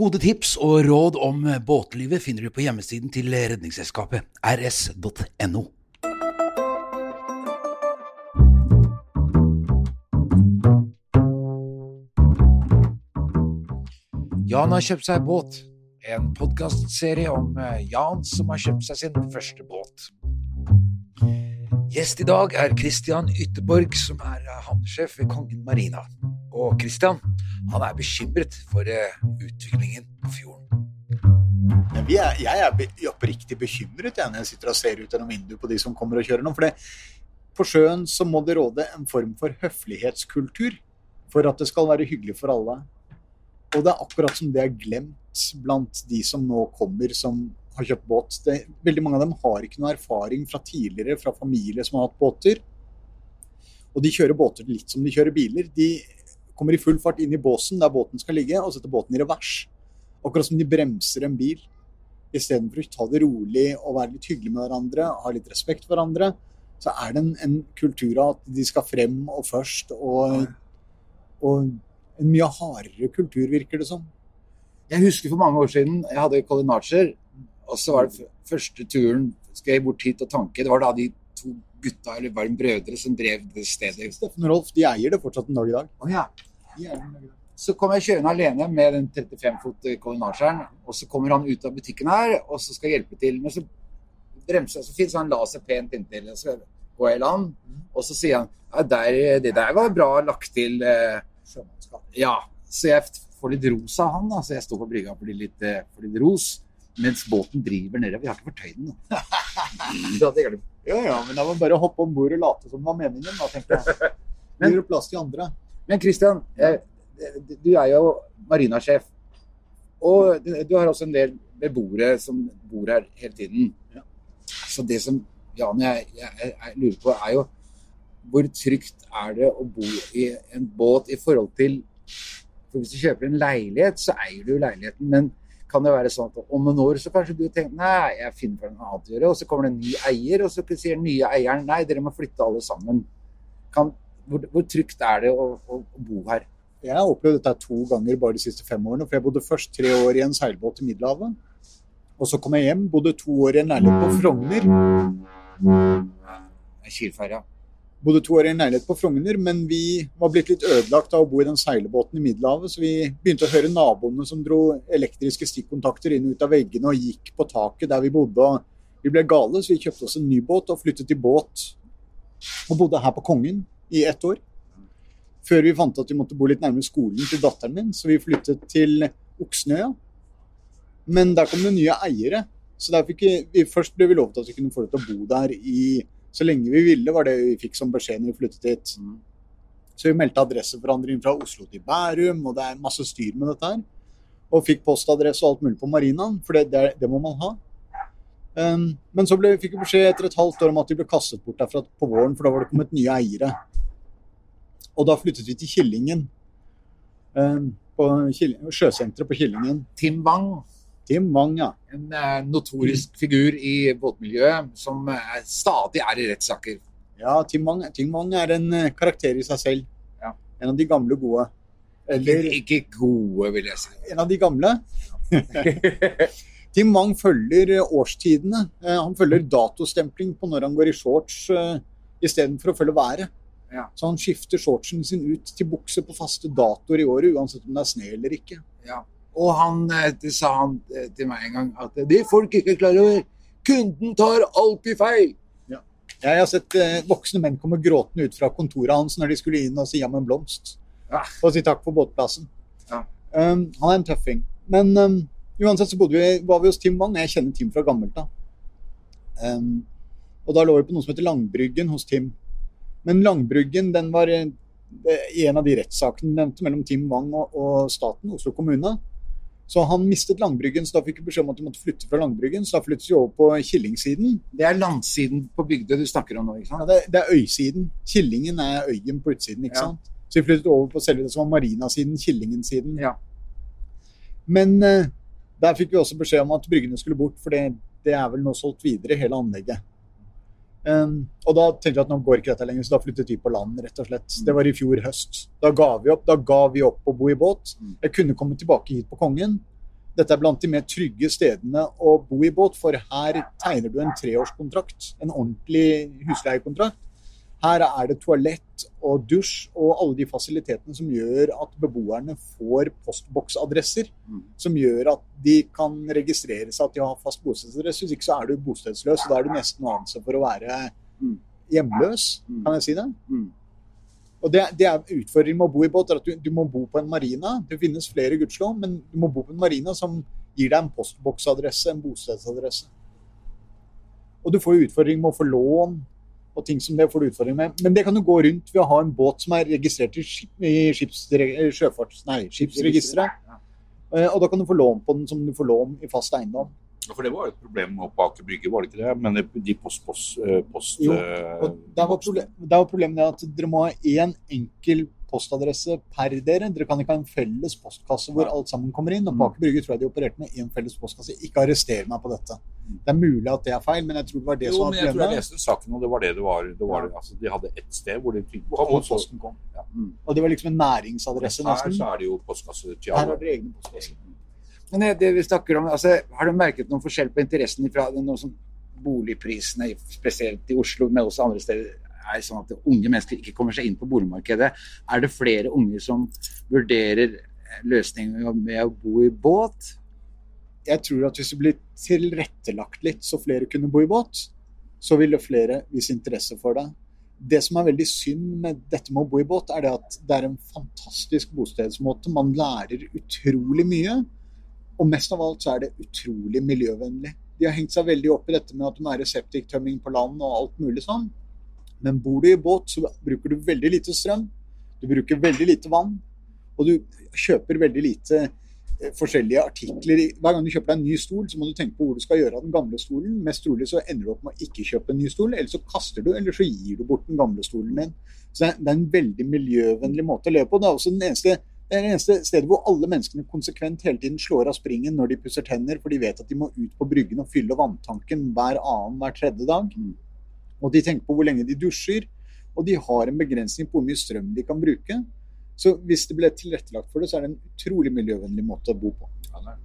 Gode tips og råd om båtlivet finner du på hjemmesiden til Redningsselskapet, rs.no. Jan har kjøpt seg båt. En podkastserie om eh, Jan som har kjøpt seg sin første båt. Gjest i dag er Christian Ytterborg, som er eh, havnesjef ved Kongen Marina. Og Christian han er bekymret for eh, utviklingen på fjorden. Jeg er be- oppriktig bekymret jeg, når jeg sitter og ser ut gjennom vinduet på de som kommer og kjører nå. For det, på sjøen så må det råde en form for høflighetskultur for at det skal være hyggelig for alle. Og det er akkurat som det er glemt blant de som nå kommer som har kjøpt båt. Det, veldig mange av dem har ikke noe erfaring fra tidligere, fra familie som har hatt båter. Og de kjører båter litt som de kjører biler. De kommer i full fart inn i båsen der båten skal ligge, og setter båten i revers. Akkurat som de bremser en bil. Istedenfor å ta det rolig og være litt hyggelig med hverandre, ha litt respekt for hverandre, så er det en, en kultur av at de skal frem og først, og, og en mye hardere kultur, virker det som. Jeg husker for mange år siden jeg hadde Colin Archer, og så var det første turen skal jeg bort hit og tanke. Det var da de to gutta, eller var brødre, som drev det stedet. Steffen og Rolf de eier det fortsatt en dag i dag. Oh, ja. Det. Så kommer jeg kjørende alene med den 35 fot kolonnasjeren, og så kommer han ut av butikken her, og så skal hjelpe til. Men så bremser jeg, så finnes han la seg pent inntil, og så går jeg i land, og så sier han ja, der, det der var bra lagt til. eh, Ja, så jeg får litt ros av han, da. Så jeg står på brygga for litt, eh, for litt ros. Mens båten driver nedover. Vi har ikke fortøyd den. Det. Ja, ja, men da må man bare hoppe om bord og late som det var meningen, da, tenker jeg. Det Men- gir jo plass til andre. Men Christian, du er jo marinasjef. Og du du har også en del beboere som bor her hele tiden. Så det som Jan, jeg, jeg, jeg lurer på, er jo hvor trygt er det å bo i en båt i forhold til For hvis du kjøper en leilighet, så eier du leiligheten. Men kan det være sånn at om noen år så kanskje du tenker nei, jeg finner på noe annet å gjøre, og så kommer det en ny eier, og så sier den nye eieren nei, dere må flytte alle sammen. Kan, hvor, hvor trygt er det å, å, å bo her? Jeg har opplevd dette to ganger bare de siste fem årene. For jeg bodde først tre år i en seilbåt i Middelhavet. Og så kom jeg hjem, bodde to år i en leilighet på Frogner. Kielferja. Bodde to år i en leilighet på Frogner, men vi var blitt litt ødelagt av å bo i den seilbåten i Middelhavet, så vi begynte å høre naboene som dro elektriske stikkontakter inn og ut av veggene og gikk på taket der vi bodde. og Vi ble gale, så vi kjøpte oss en ny båt og flyttet i båt. Og bodde her på Kongen i ett år. Før vi fant at vi måtte bo litt nærmere skolen til datteren min, så vi flyttet til Oksnøya. Men der kom det nye eiere. Så der fikk vi, først ble vi lovet at vi kunne få lov til å bo der i så lenge vi ville, var det vi fikk som beskjed når vi flyttet dit. Så vi meldte adresseforandring fra Oslo til Bærum, og det er masse styr med dette her. Og fikk postadresse og alt mulig på marinaen, for det, det, det må man ha. Um, men så ble, fikk vi beskjed etter et halvt år om at de ble kastet bort derfra på våren, for da var det kommet nye eiere. Og da flyttet vi til Killingen. Um, på sjøsenteret på Killingen. Tim Wang, Tim Wang, ja. en eh, notorisk figur i båtmiljøet som eh, stadig er i rettssaker. Ja, Tim Wang, Tim Wang er en eh, karakter i seg selv. Ja. En av de gamle gode. Eller Ikke gode, vil jeg si. en av de gamle. Tim Wang følger årstidene. Han følger datostempling på når han går i shorts istedenfor å følge været. Ja. Så han skifter shortsen sin ut til bukse på faste datoer i året, uansett om det er sne eller ikke. Ja. Og han, eh, det sa han eh, til meg en gang, at det folk ikke er klar over, kunden tar alltid feil. Jeg har sett eh, voksne menn komme gråtende ut fra kontoret hans når de skulle inn og si ja med en blomst. Ja. Og si takk for båtplassen. Ja. Um, han er en tøffing. Men um, uansett så bodde vi, var vi hos Tim Wang. Jeg kjenner Tim fra gammelt av. Um, og da lå vi på noe som heter Langbryggen hos Tim. Men Langbryggen den var i en av de rettssakene nevnte mellom Tim Wang og, og staten, Oslo kommune. Så han mistet Langbryggen, så da fikk vi beskjed om at de måtte flytte fra Langbryggen. Så da flyttet vi over på Killingsiden. Det er landsiden på Bygdøy du snakker om nå, ikke Ja, sant? det, det er øysiden. Killingen er øyen på utsiden, ikke Ja. sant? Så vi flyttet over på selve det som var marinasiden, Killingen-siden. Ja. Men uh, der fikk vi også beskjed om at bryggene skulle bort, for det, det er vel nå solgt videre, hele anlegget. Um, og da tenkte vi at nå går ikke dette lenger, så da flyttet vi på land, rett og slett. Det var i fjor høst. Da ga vi opp, da ga vi opp å bo i båt. Mm. Jeg kunne komme tilbake hit på Kongen, Dette er blant de mer trygge stedene å bo i båt, for her tegner du en treårskontrakt. En ordentlig husleiekontrakt. Her er det toalett og dusj og alle de fasilitetene som gjør at beboerne får postboksadresser. Mm. Som gjør at de kan registrere seg at de har fast bostedsadresse. Hvis ikke så er du bostedsløs, og da er du nesten å anse for å være Mm. hjemløs. Mm. Kan jeg si det? Mm. Og det, det er utfordringen med å bo i båt, er at du, du må bo på en marina. Det finnes flere, gudskjelov, men du må bo på en marina som gir deg en postboksadresse, en bostedsadresse. Og du får jo utfordring med å få lån og ting som det får du utfordring med. Men det kan du gå rundt ved å ha en båt som er registrert i, skip, i skips, sjøfarts, nei, skipsregisteret. Ja. Eh, Og da kan du få lån på den som du får lån i fast eiendom. For det var jo et problem oppe på Aker Brygge, var det ikke det? Men de post, post, eh, post Jo, eh, Og der var, problem, der var problemet det at dere må ha én enkel postadresse per dere. Dere kan ikke ha en felles postkasse hvor alt sammen kommer inn. Og på Aker Brygge tror jeg de opererte med én felles postkasse. Ikke arrester meg på dette. Det er mulig at det er feil, men jeg tror det var det Jo, som var men jeg tror jeg leste saken, og det var det det var. Det var altså, de hadde ett sted hvor de kom, og posten kom. Ja. Mm. Og det var liksom en næringsadresse her så er det jo postkasse Her har dere egne postkasser. Men det, det vi snakker om, altså, Har du merket noen forskjell på interessen fra noe som boligprisene, spesielt i Oslo, men også andre steder, er sånn at unge mennesker ikke kommer seg inn på boligmarkedet? Er det flere unge som vurderer løsninger med å bo i båt? Jeg tror at hvis det blir tilrettelagt litt så flere kunne bo i båt, så ville flere vise interesse for det. Det som er veldig synd med dette med å bo i båt, er det at det er en fantastisk bostedsmåte. Man lærer utrolig mye. Og mest av alt så er det utrolig miljøvennlig. De har hengt seg veldig opp i dette med at det må være septiktømming på land og alt mulig sånn. Men bor du i båt, så bruker du veldig lite strøm. Du bruker veldig lite vann. Og du kjøper veldig lite eh, forskjellige artikler. Hver gang du kjøper deg en ny stol, så må du tenke på hvor du skal gjøre av den gamle stolen. Mest trolig så ender du opp med å ikke kjøpe en ny stol, eller så kaster du, eller så gir du bort den gamle stolen din. Så det er- en veldig miljøvennlig måte å leve på. Det er også den eneste det eneste stedet hvor alle menneskene konsekvent hele tiden slår av springen når de pusser tenner, for de vet at de må ut på bryggen og fylle vanntanken hver annen, hver tredje dag. Og de tenker på hvor lenge de dusjer, og de har en begrensning på hvor mye strøm de kan bruke. Så hvis det ble tilrettelagt for det, så er det en utrolig miljøvennlig måte å bo på. Ja.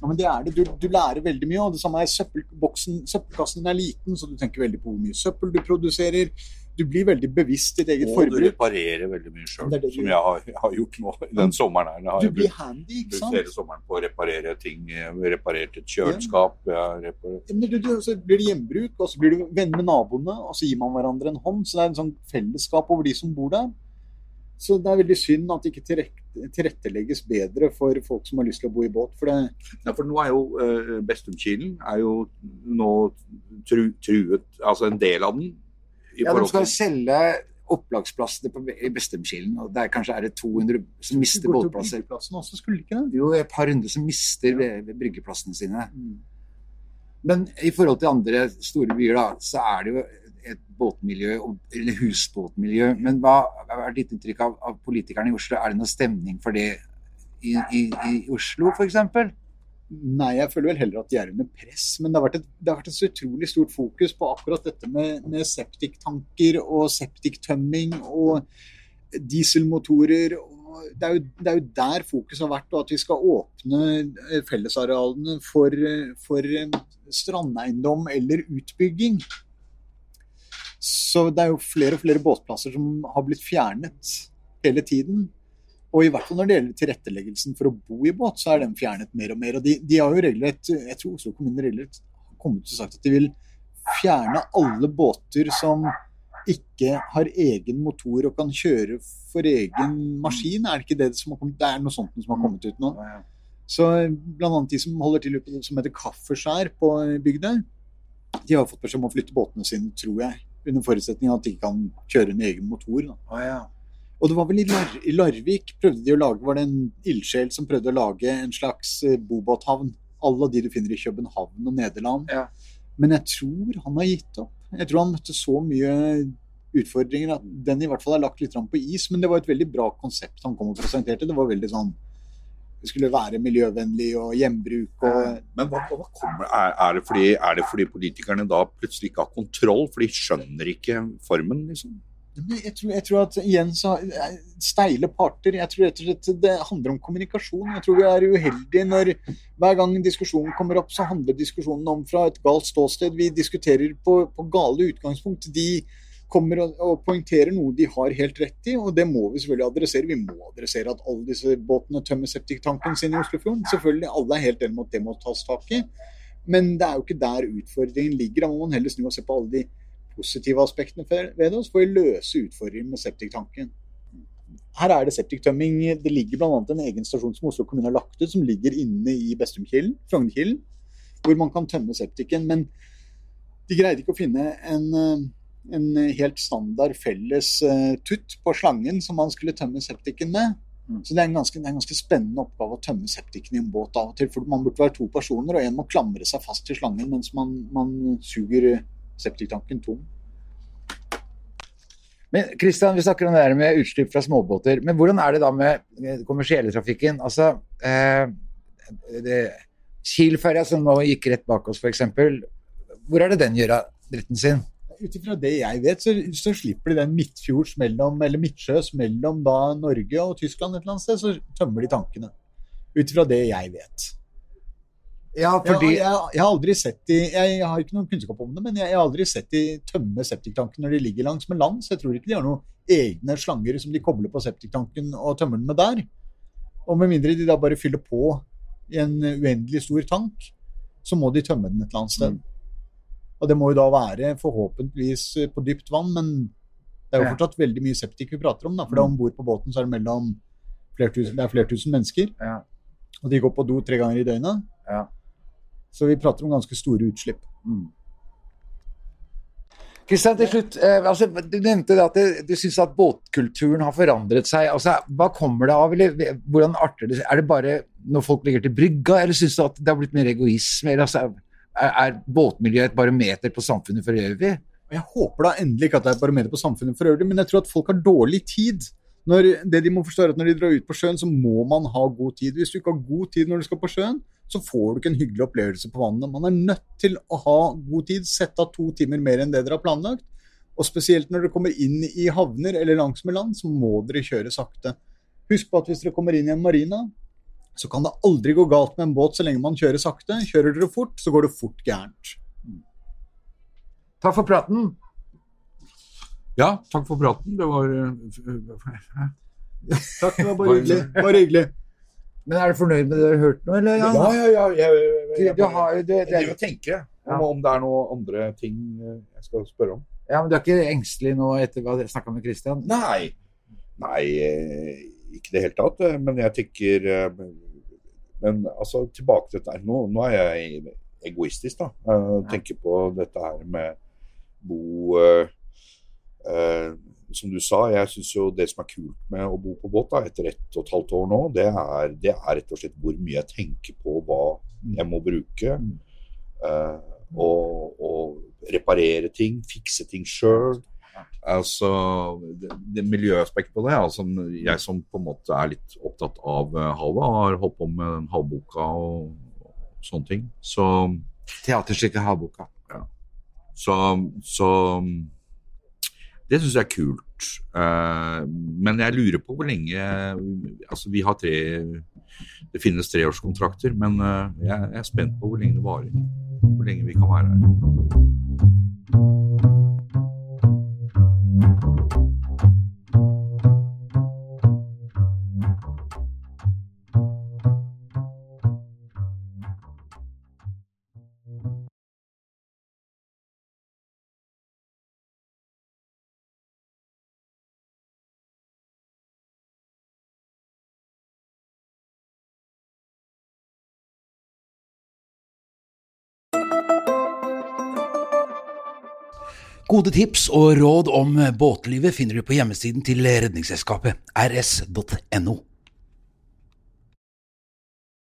Men det er det. Du, du lærer veldig mye. Og det samme er søppelboksen. Søppelkassen er liten, så du tenker veldig på hvor mye søppel du produserer. Du blir veldig bevisst ditt eget Og du reparerer veldig mye sjøl, som jeg har, jeg har gjort nå den sommeren her. Jeg har Du blir brukt, handy, ikke sant? hele sommeren på å reparere ting. Jeg har Reparert et kjøleskap. Jeg men du, du, så blir det hjembruk, og så blir du venn med naboene, og så gir man hverandre en hånd. Så det er en sånn fellesskap over de som bor der. Så det er veldig synd at det ikke tilrettelegges bedre for folk som har lyst til å bo i båt. For det, Ja, for nå er jo uh, Bestumkilen er jo nå tru, truet, altså en del av den. I Ja, De skal til selge opplagsplassene på, i Bestemkilen, og der kanskje er det 200 som mister båtplasser. også, skulle det ikke det? Jo, et par hundre som mister ved bryggeplassene sine. Mm. Men i forhold til andre store byer, da, så er det jo et båtmiljø, eller husbåtmiljø. Men hva, hva er ditt inntrykk av, av politikerne i Oslo? Er det noe stemning for det i, i, i Oslo, f.eks.? Nei, jeg føler vel heller at de er under press. Men det har vært et, har vært et så utrolig stort fokus på akkurat dette med, med septiktanker og septiktømming og dieselmotorer. Og det, er jo, det er jo der fokuset har vært, og at vi skal åpne eh, fellesarealene for, for eh, strandeiendom eller utbygging. Så det er jo flere og flere båtplasser som har blitt fjernet hele tiden. Og i hvert fall når det gjelder tilretteleggelsen for å bo i båt, så er den fjernet mer og mer. Og de, de har jo regelrett, jeg tror Oslo kommune regelrett har kommet til å sagt at de vil fjerne alle båter som ikke har egen motor og kan kjøre for egen maskin. Er det ikke det som har kommet? Det er noe sånt som har kommet ut nå. Så annet de som holder til oppe som heter Kaffeskjær på bygda, de har fått beskjed om å flytte båtene sine, tror jeg. Under forutsetning av at de ikke kan kjøre en egen motor. Da. Og det var vel i, Lar i Larvik prøvde de å lage, var det en ildsjel som prøvde å lage en slags eh, bobåthavn. Alle de du finner i København og Nederland. Ja. Men jeg tror han har gitt opp. Jeg tror han møtte så mye utfordringer at den i hvert fall er lagt litt på is. Men det var et veldig bra konsept han kom og presenterte. Det var veldig sånn Det skulle være miljøvennlig og gjenbruk og Men hva, hva kommer, er, er, det fordi, er det fordi politikerne da plutselig ikke har kontroll, for de skjønner ikke formen, liksom? Jeg tror, jeg tror at igjen så eh, Steile parter. Jeg tror rett og slett det handler om kommunikasjon. Jeg tror vi er uheldige når hver gang en diskusjon kommer opp, så handler diskusjonen om fra et galt ståsted. Vi diskuterer på, på gale utgangspunkt. De kommer og, og poengterer noe de har helt rett i, og det må vi selvfølgelig adressere. Vi må adressere at alle disse båtene tømmer septiktanken sin i Oslofjorden. Selvfølgelig, alle er helt enige om at det må tas tak i. Men det er jo ikke der utfordringen ligger. Da må man heller snu og se på alle de positive aspektene ved det, så får vi løse utfordringen med septiktanken. Her er det septiktømming. Det ligger bl.a. en egen stasjon som Oslo kommune har lagt ut, som ligger inne i Bestumkilen, Frognerkilen, hvor man kan tømme septiken. Men de greide ikke å finne en, en helt standard felles eh, tutt på slangen som man skulle tømme septiken med. Så det er, en ganske, det er en ganske spennende oppgave å tømme septiken i en båt av og til. For man burde være to personer, og en må klamre seg fast til slangen mens man, man suger septiktanken tom. Men Kristian, vi snakker om det her med utslipp fra småbåter. Men hvordan er det da med den kommersielle trafikken? Altså, eh, Kiel-ferja som nå gikk rett bak oss, f.eks. Hvor er det den gjør av dritten sin? Ut ifra det jeg vet, så, så slipper de den midtfjords mellom, eller midtsjøs mellom da Norge og Tyskland et eller annet sted, så tømmer de tankene. Ut ifra det jeg vet. Ja, Jeg, jeg, jeg har aldri sett de Jeg har ikke noen kunnskap om det, men jeg, har aldri sett de tømme septiktanken når de ligger langs med land, så jeg tror ikke de har noen egne slanger som de kobler på septiktanken og tømmer den med der. Og med mindre de da bare fyller på i en uendelig stor tank, så må de tømme den et eller annet sted. Mm. Og det må jo da være forhåpentligvis på dypt vann, men det er jo fortsatt veldig mye septik vi prater om, da. For om bord på båten så er det mellom flere tusen, det er flere tusen mennesker, Ja. og de går på do tre ganger i døgnet. Ja. Så vi prater om ganske store utslipp. Kristian, til slutt. Eh, altså, du nevnte det at det, du syns at båtkulturen har forandret seg. Altså, hva kommer det av? Eller hvordan arter det seg? Er det bare når folk ligger til brygga, eller syns du at det har blitt mer egoisme? Eller, altså, er, er båtmiljøet et barometer på samfunnet for øvrig? Jeg håper da endelig ikke at det er et barometer på samfunnet for øvrig, men jeg tror at folk har dårlig tid. Når, det de må forstå er at når de drar ut på sjøen, så må man ha god tid. Hvis du ikke har god tid når du skal på sjøen, så får du ikke en hyggelig opplevelse på vannet. Man er nødt til å ha god tid, sette av to timer mer enn det dere har planlagt. Og spesielt når dere kommer inn i havner eller langsmed land, så må dere kjøre sakte. Husk på at hvis dere kommer inn i en marina, så kan det aldri gå galt med en båt så lenge man kjører sakte. Kjører dere fort, så går det fort gærent. Takk for praten. Ja, takk for praten. Det var eh, Takk, det var bare hyggelig. Bare hyggelig. Men er du fornøyd med det du har hørt nå, eller? Ja, ja, ja. Jeg, jeg, du har, du, det er, tenker om, om det er noen andre ting eh, jeg skal spørre om. ja, men du er ikke engstelig nå etter hva jeg snakka med Kristian? Nei. Nei, eh, ikke i det hele tatt. eh, Men jeg tenker eh, Men altså, tilbake til dette. Nå, nå er jeg egoistisk, da. Jeg Tenker på dette her med bo eh, Som du sa, jeg syns jo det som er kult med å bo på båt da, etter ett og et halvt år nå, det er, det er rett og slett hvor mye jeg tenker på hva jeg må bruke. eh, og, og reparere ting, fikse ting sjøl. Altså, det, det miljøaspektet på det, altså, jeg som på en måte er litt opptatt av eh, havet, har holdt på med den havboka og, og sånne ting. Så, Teaterstykket Havboka. så, så det syns jeg er kult. Eh, men jeg lurer på hvor lenge Altså, vi har tre Det finnes treårskontrakter, men eh, jeg, er spent på hvor lenge det varer. Hvor lenge vi kan være her. Gode tips og råd om båtlivet finner du på hjemmesiden til Redningsselskapet, rs.no.